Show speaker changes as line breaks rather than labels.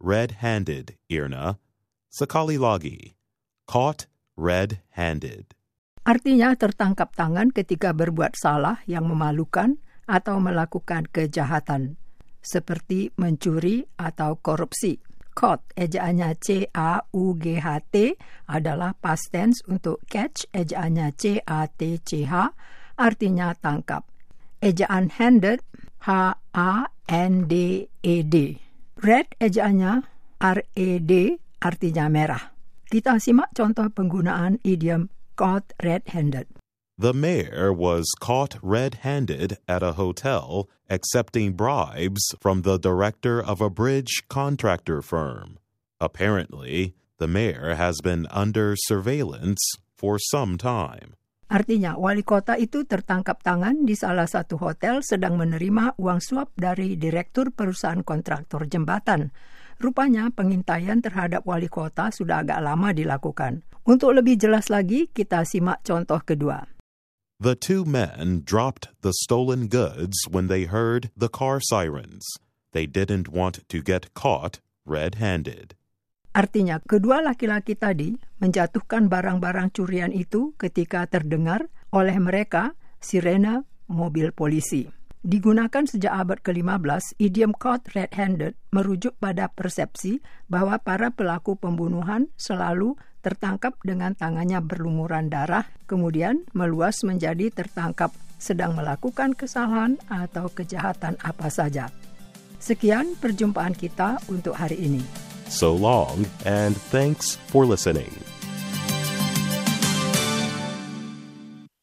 red-handed, Irna. Sekali lagi. Caught red-handed.
Artinya tertangkap tangan ketika berbuat salah yang memalukan atau melakukan kejahatan, seperti mencuri atau korupsi. Caught, ejaannya C-A-U-G-H-T, adalah past tense untuk catch, ejaannya C-A-T-C-H, artinya tangkap. Ejaan handed, H-A-N-D-E-D. Red ejaannya R-E-D artinya merah. Kita simak contoh penggunaan idiom caught red-handed.
The mayor was caught red-handed at a hotel accepting bribes from the director of a bridge contractor firm. Apparently, the mayor has been under surveillance for some time.
Artinya, wali kota itu tertangkap tangan di salah satu hotel sedang menerima uang suap dari direktur perusahaan kontraktor jembatan. Rupanya pengintaian terhadap wali kota sudah agak lama dilakukan. Untuk lebih jelas lagi, kita simak contoh kedua.
The two men dropped the stolen goods when they heard the car sirens. They didn't want to get caught red-handed.
Artinya, kedua laki-laki tadi menjatuhkan barang-barang curian itu ketika terdengar oleh mereka sirena mobil polisi. Digunakan sejak abad ke-15, idiom caught red-handed merujuk pada persepsi bahwa para pelaku pembunuhan selalu tertangkap dengan tangannya berlumuran darah, kemudian meluas menjadi tertangkap sedang melakukan kesalahan atau kejahatan apa saja. Sekian perjumpaan kita untuk hari ini.
So long, and thanks for listening.